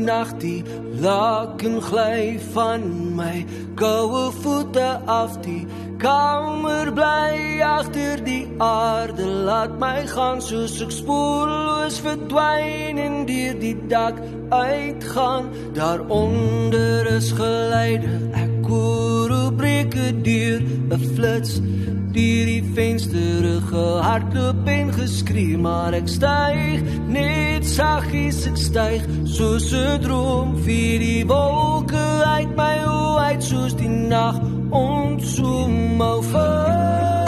nag die laken gly van my. Goue voete af die kamer bly agter die aarde. Laat my gaan soos ek spoorloos verdwyn en deur die dak uitgaan. Daaronder is geleide ek koer op breke deur 'n flits Deur die venster gehardloop en geskree maar ek styg net saggies ek styg soos 'n droom vir die wolke uit my oë uit soos die nag ontsoem my vas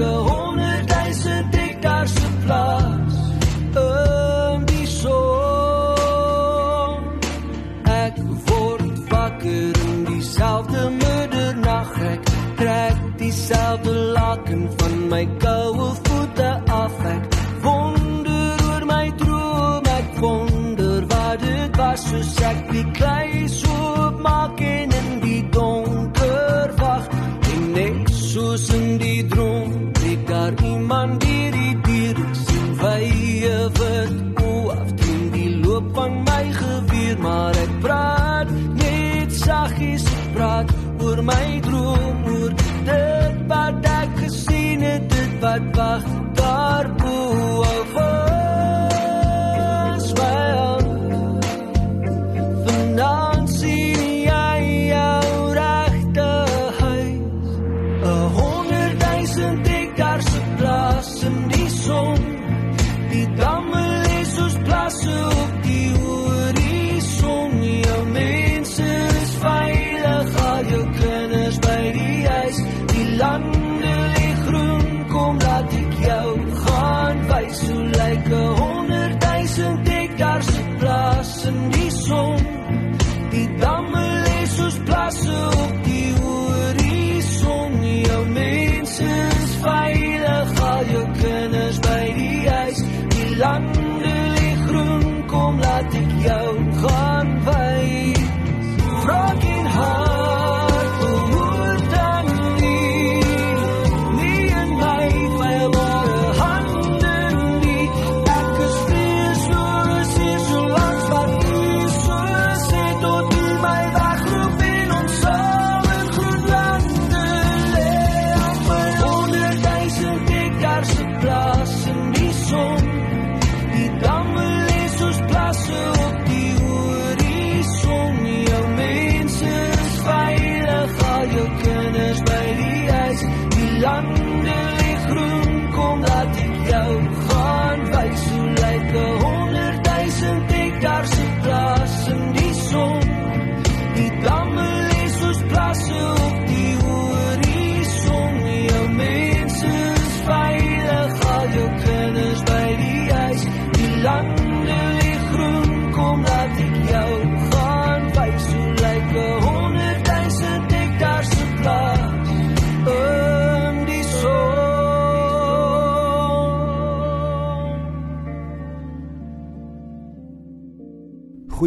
'n honderdduisend hektar se plaas in die son ek word wakker in dieselfde middernag ek trek dieselfde laken van my koue voete af ek wonder oor my droom ek wonder wat dit was soos ek die klei soos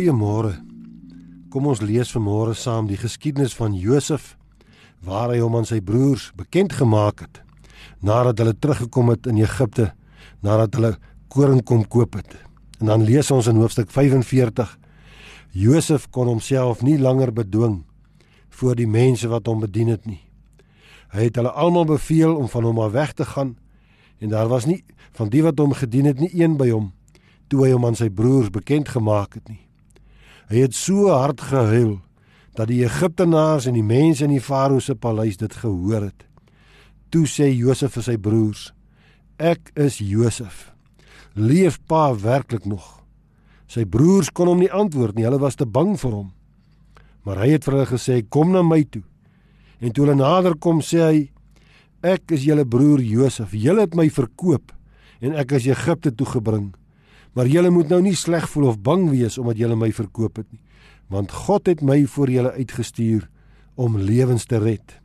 Goeiemôre. Kom ons lees vanmôre saam die geskiedenis van Josef waar hy hom aan sy broers bekend gemaak het nadat hulle teruggekom het in Egipte nadat hulle koring kom koop het. En dan lees ons in hoofstuk 45 Josef kon homself nie langer bedwing voor die mense wat hom bedien het nie. Hy het hulle almal beveel om van hom af weg te gaan en daar was nie van die wat hom gedien het nie een by hom toe hy hom aan sy broers bekend gemaak het nie. Hy het so hard gehuil dat die Egiptenaars en die mense in die Farao se paleis dit gehoor het. Toe sê Josef vir sy broers: "Ek is Josef. Leef pa werklik nog?" Sy broers kon hom nie antwoord nie. Hulle was te bang vir hom. Maar hy het vir hulle gesê: "Kom na my toe." En toe hulle nader kom, sê hy: "Ek is julle broer Josef. Julle het my verkoop en ek is Egipte toe gebring. Maar julle moet nou nie sleg voel of bang wees omdat julle my verkoop het nie, want God het my voor julle uitgestuur om lewens te red."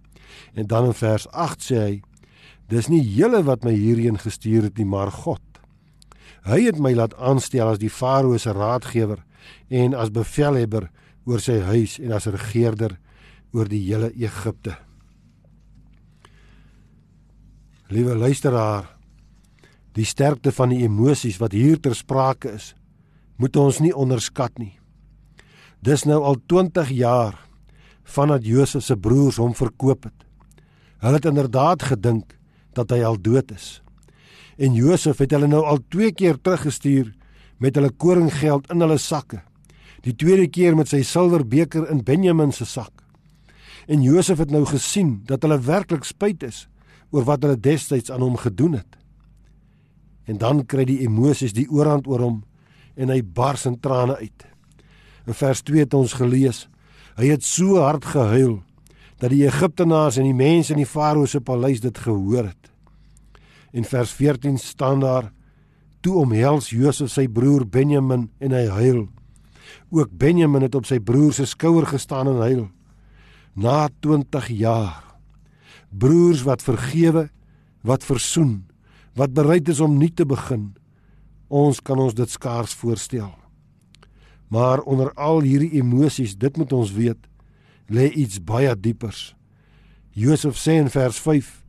En dan in vers 8 sê hy: "Dis nie julle wat my hierheen gestuur het nie, maar God." Hy het my laat aanstel as die Farao se raadgewer en as bevelhebber oor sy huis en as regerder oor die hele Egipte. Liewe luisteraar, die sterkte van die emosies wat hier ter sprake is, moet ons nie onderskat nie. Dis nou al 20 jaar vandat Josef se broers hom verkoop het. Hulle het inderdaad gedink dat hy al dood is. En Josef het hulle nou al twee keer teruggestuur met hulle koringgeld in hulle sakke. Die tweede keer met sy silwerbeker in Benjamin se sak. En Josef het nou gesien dat hulle werklik spyt is oor wat hulle destyds aan hom gedoen het. En dan kry die emosies die oorhand oor hom en hy bars in trane uit. In vers 2 het ons gelees: Hy het so hard gehuil dat die Egiptenaars en die mense in die Farao se paleis dit gehoor het. In vers 14 staan daar: Toe omhels Josef sy broer Benjamin en hy huil. Ook Benjamin het op sy broer se skouer gestaan en huil. Na 20 jaar broers wat vergewe, wat versoen, wat bereid is om nuut te begin. Ons kan ons dit skaars voorstel. Maar onder al hierdie emosies, dit moet ons weet, lê iets baie diepers. Josef sê in vers 5: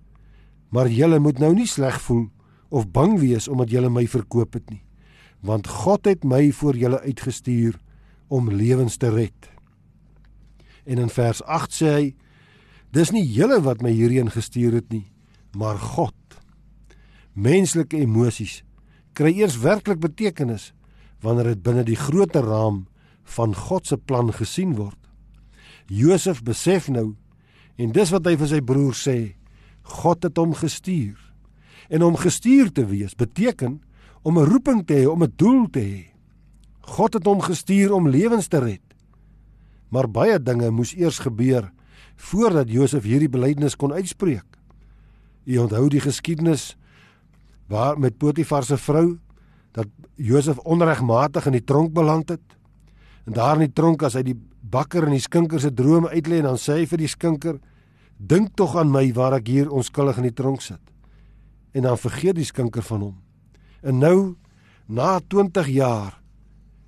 "Maar julle moet nou nie sleg voel of bang wees omdat julle my verkoop het nie, want God het my voor julle uitgestuur om lewens te red." En in vers 8 sê hy: Dis nie julle wat my hierheen gestuur het nie, maar God. Menslike emosies kry eers werklik betekenis wanneer dit binne die groter raam van God se plan gesien word. Josef besef nou en dis wat hy vir sy broer sê, God het hom gestuur. En om gestuur te wees beteken om 'n roeping te hê, om 'n doel te hê. God het hom gestuur om lewens te red. Maar baie dinge moes eers gebeur voordat Josef hierdie belydenis kon uitspreek. U onthou die geskiedenis waar met Potifar se vrou dat Josef onregmatig in die tronk beland het. En daar in die tronk as hy die bakker en die skinker se drome uitlê en dan sê hy vir die skinker: "Dink tog aan my waar ek hier onskuldig in die tronk sit." En dan vergeet die skinker van hom. En nou na 20 jaar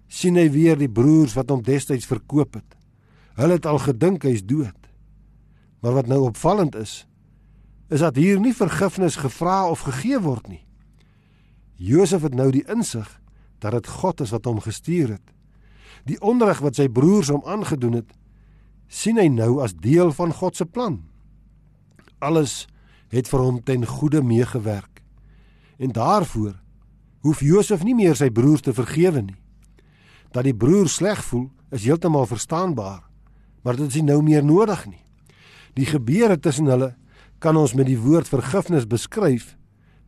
sien hy weer die broers wat hom destyds verkoop het. Hulle het al gedink hy's dood. Maar wat nou opvallend is, is dat hier nie vergifnis gevra of gegee word nie. Josef het nou die insig dat dit God is wat hom gestuur het. Die onreg wat sy broers hom aangedoen het, sien hy nou as deel van God se plan. Alles het vir hom ten goeie meegewerk. En daaroor hoef Josef nie meer sy broers te vergewe nie. Dat die broers sleg voel, is heeltemal verstaanbaar, maar dit is nie nou meer nodig nie. Die gebeure tussen hulle kan ons met die woord vergifnis beskryf,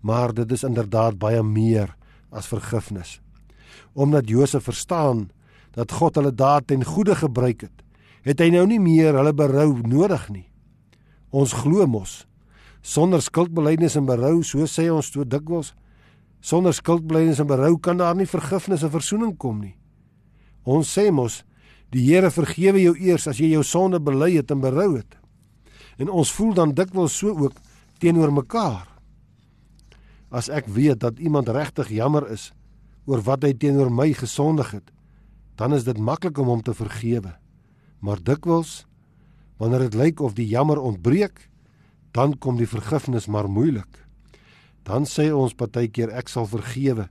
maar dit is inderdaad baie meer as vergifnis. Omdat Josef verstaan dat God hulle daad ten goeie gebruik het, het hy nou nie meer hulle berou nodig nie. Ons glo mos sonder skuldbeleidnis en berou, so sê ons toe dikwels, sonder skuldbeleidnis en berou kan daar nie vergifnis en verzoening kom nie. Ons sê mos die Here vergewe jou eers as jy jou sonde bely het en berou het. En ons voel dan dikwels so ook teenoor mekaar. As ek weet dat iemand regtig jammer is oor wat hy teenoor my gesondig het, dan is dit maklik om hom te vergewe. Maar dikwels wanneer dit lyk of die jammer ontbreek, dan kom die vergifnis maar moeilik. Dan sê ons partykeer ek sal vergewe,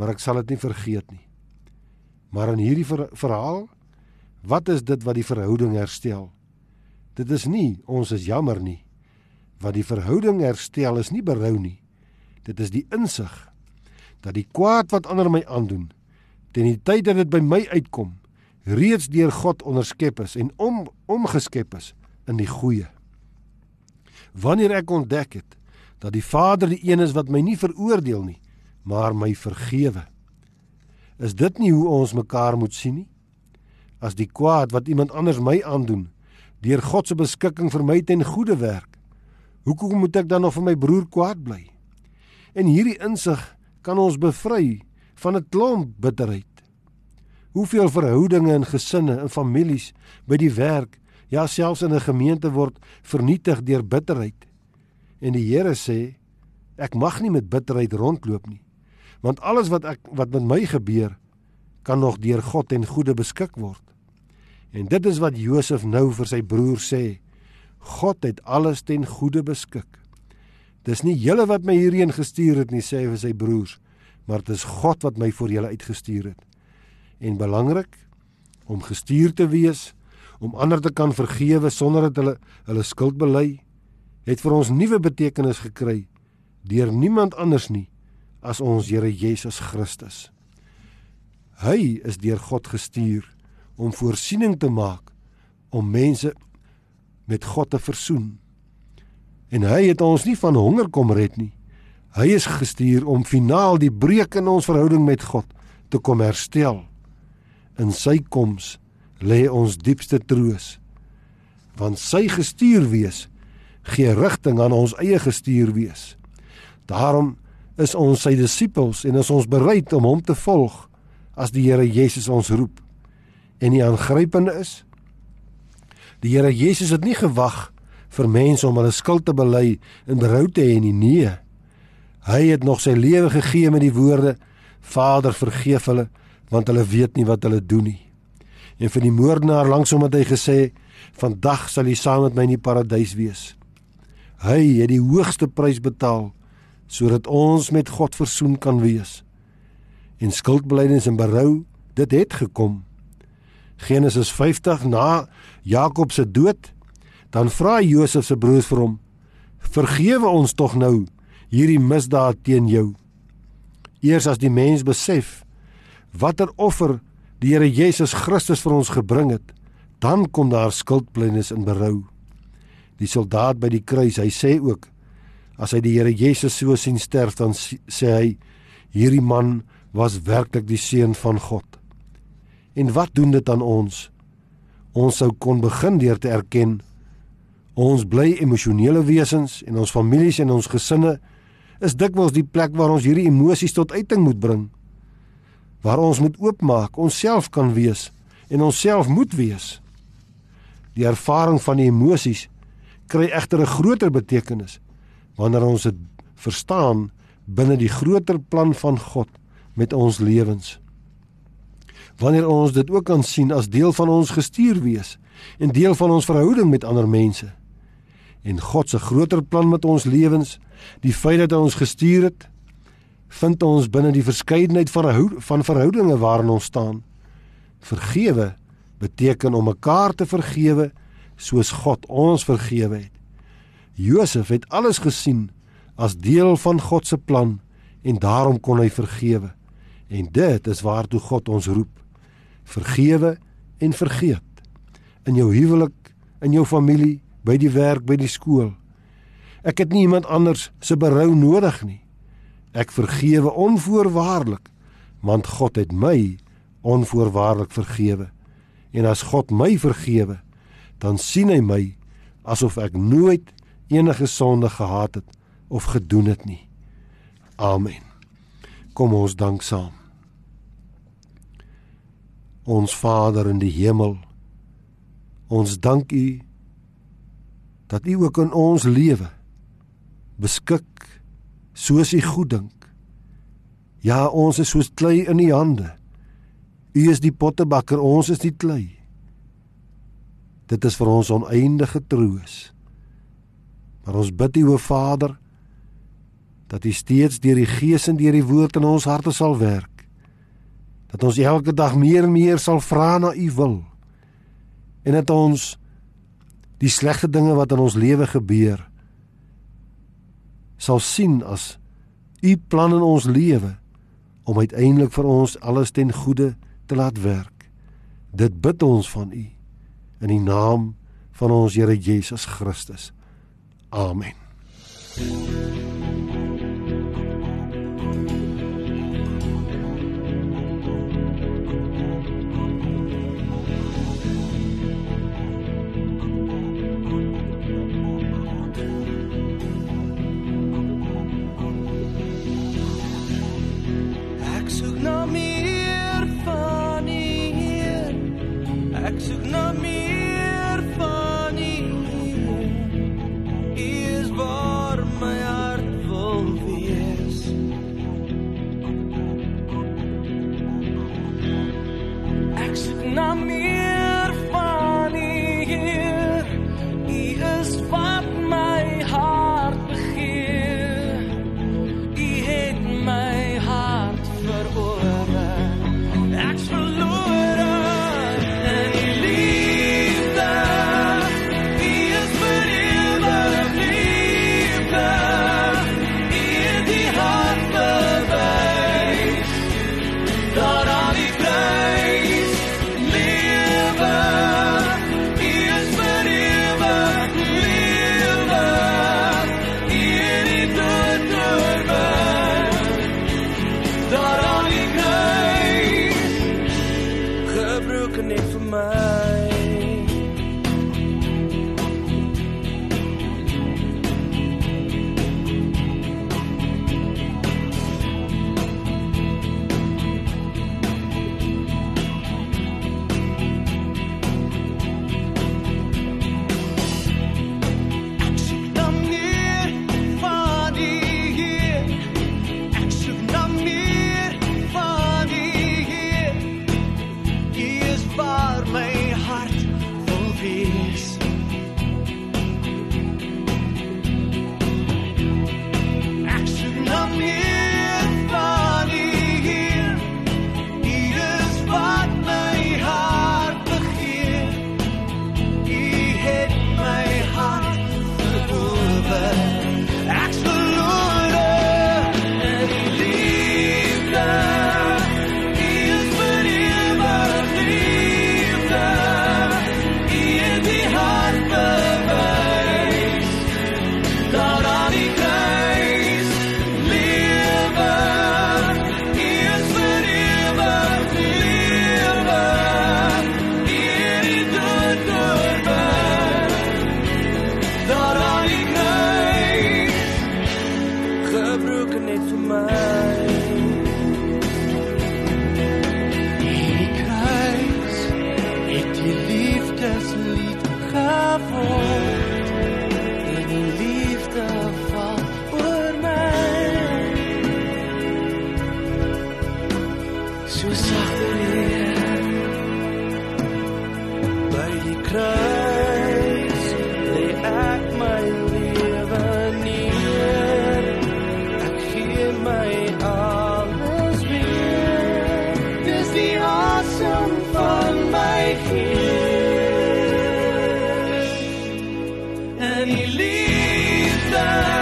maar ek sal dit nie vergeet nie. Maar in hierdie ver verhaal, wat is dit wat die verhouding herstel? Dit is nie ons is jammer nie. Wat die verhouding herstel is nie berou nie. Dit is die insig dat die kwaad wat ander my aandoen, teen die tyd dat dit by my uitkom, reeds deur God onderskep is en om omgeskep is in die goeie. Wanneer ek ontdek het dat die Vader die een is wat my nie veroordeel nie, maar my vergewe. Is dit nie hoe ons mekaar moet sien nie? As die kwaad wat iemand anders my aandoen, deur God se beskikking vir my ten goeie werk, hoekom moet ek dan nog vir my broer kwaad bly? En hierdie insig kan ons bevry van 'n klomp bitterheid. Hoeveel verhoudinge in gesinne en families by die werk, ja selfs in 'n gemeente word vernietig deur bitterheid. En die Here sê, ek mag nie met bitterheid rondloop nie. Want alles wat ek wat met my gebeur, kan nog deur God en goeie beskik word. En dit is wat Josef nou vir sy broer sê. God het alles ten goeie beskik. Dis nie julle wat my hierheen gestuur het nie, sê hy vir sy broers, maar dit is God wat my vir julle uitgestuur het en belangrik om gestuur te wees om ander te kan vergewe sonder dat hulle hulle skuld bely het vir ons nuwe betekenis gekry deur niemand anders nie as ons Here Jesus Christus. Hy is deur God gestuur om voorsiening te maak om mense met God te versoen. En hy het ons nie van honger kom red nie. Hy is gestuur om finaal die breuk in ons verhouding met God te kom herstel. In sy koms lê ons diepste troos. Want sy gestuur wees gee rigting aan ons eie gestuur wees. Daarom is ons sy disippels en is ons bereid om hom te volg as die Here Jesus ons roep. En die aangrypende is die Here Jesus het nie gewag vir mense om hulle skuld te bely en berou te hê nie nee hy het nog sy lewe gegee met die woorde Vader vergeef hulle want hulle weet nie wat hulle doen nie. En vir die moordenaar langsom het hy gesê: "Vandag sal jy saam met my in die paradys wees." Hy het die hoogste prys betaal sodat ons met God versoen kan wees. En skuldbeleidings en berou, dit het gekom. Genesis 50 na Jakob se dood, dan vra Josef se broers vir hom: "Vergewe ons tog nou hierdie misdaad teen jou." Eers as die mens besef watter offer die Here Jesus Christus vir ons gebring het, dan kom daar skuldblindes en berou. Die soldaat by die kruis, hy sê ook as hy die Here Jesus so sien sterf dan sê hy hierdie man was werklik die seun van God. En wat doen dit aan ons? Ons sou kon begin deur te erken ons bly emosionele wesens en ons families en ons gesinne is dikwels die plek waar ons hierdie emosies tot uiting moet bring waar ons moet oopmaak, onsself kan wees en onsself moet wees. Die ervaring van die emosies kry egter 'n groter betekenis wanneer ons dit verstaan binne die groter plan van God met ons lewens. Wanneer ons dit ook kan sien as deel van ons gestuur wees en deel van ons verhouding met ander mense. En God se groter plan met ons lewens, die feit dat hy ons gestuur het, vind ons binne die verskeidenheid van van verhoudinge waarin ons staan. Vergewe beteken om mekaar te vergewe soos God ons vergewe het. Josef het alles gesien as deel van God se plan en daarom kon hy vergewe. En dit is waartoe God ons roep. Vergewe en vergeet. In jou huwelik, in jou familie, by die werk, by die skool. Ek het nie iemand anders se berou nodig nie. Ek vergewe onvoorwaardelik, want God het my onvoorwaardelik vergewe. En as God my vergewe, dan sien hy my asof ek nooit enige sonde gehad het of gedoen het nie. Amen. Kom ons dank saam. Ons Vader in die hemel, ons dank U dat U ook in ons lewe beskik soos u goed dink. Ja, ons is soos klei in u hande. U is die pottebakker, ons is die klei. Dit is vir ons oneindige troos. Maar ons bid U o Vader dat U steeds deur die Gees en deur die woord in ons harte sal werk. Dat ons elke dag meer en meer sal vra na U wil. En dat ons die slegte dinge wat in ons lewe gebeur sal sien as U plan in ons lewe om uiteindelik vir ons alles ten goeie te laat werk. Dit bid ons van U in die naam van ons Here Jesus Christus. Amen. Ek en die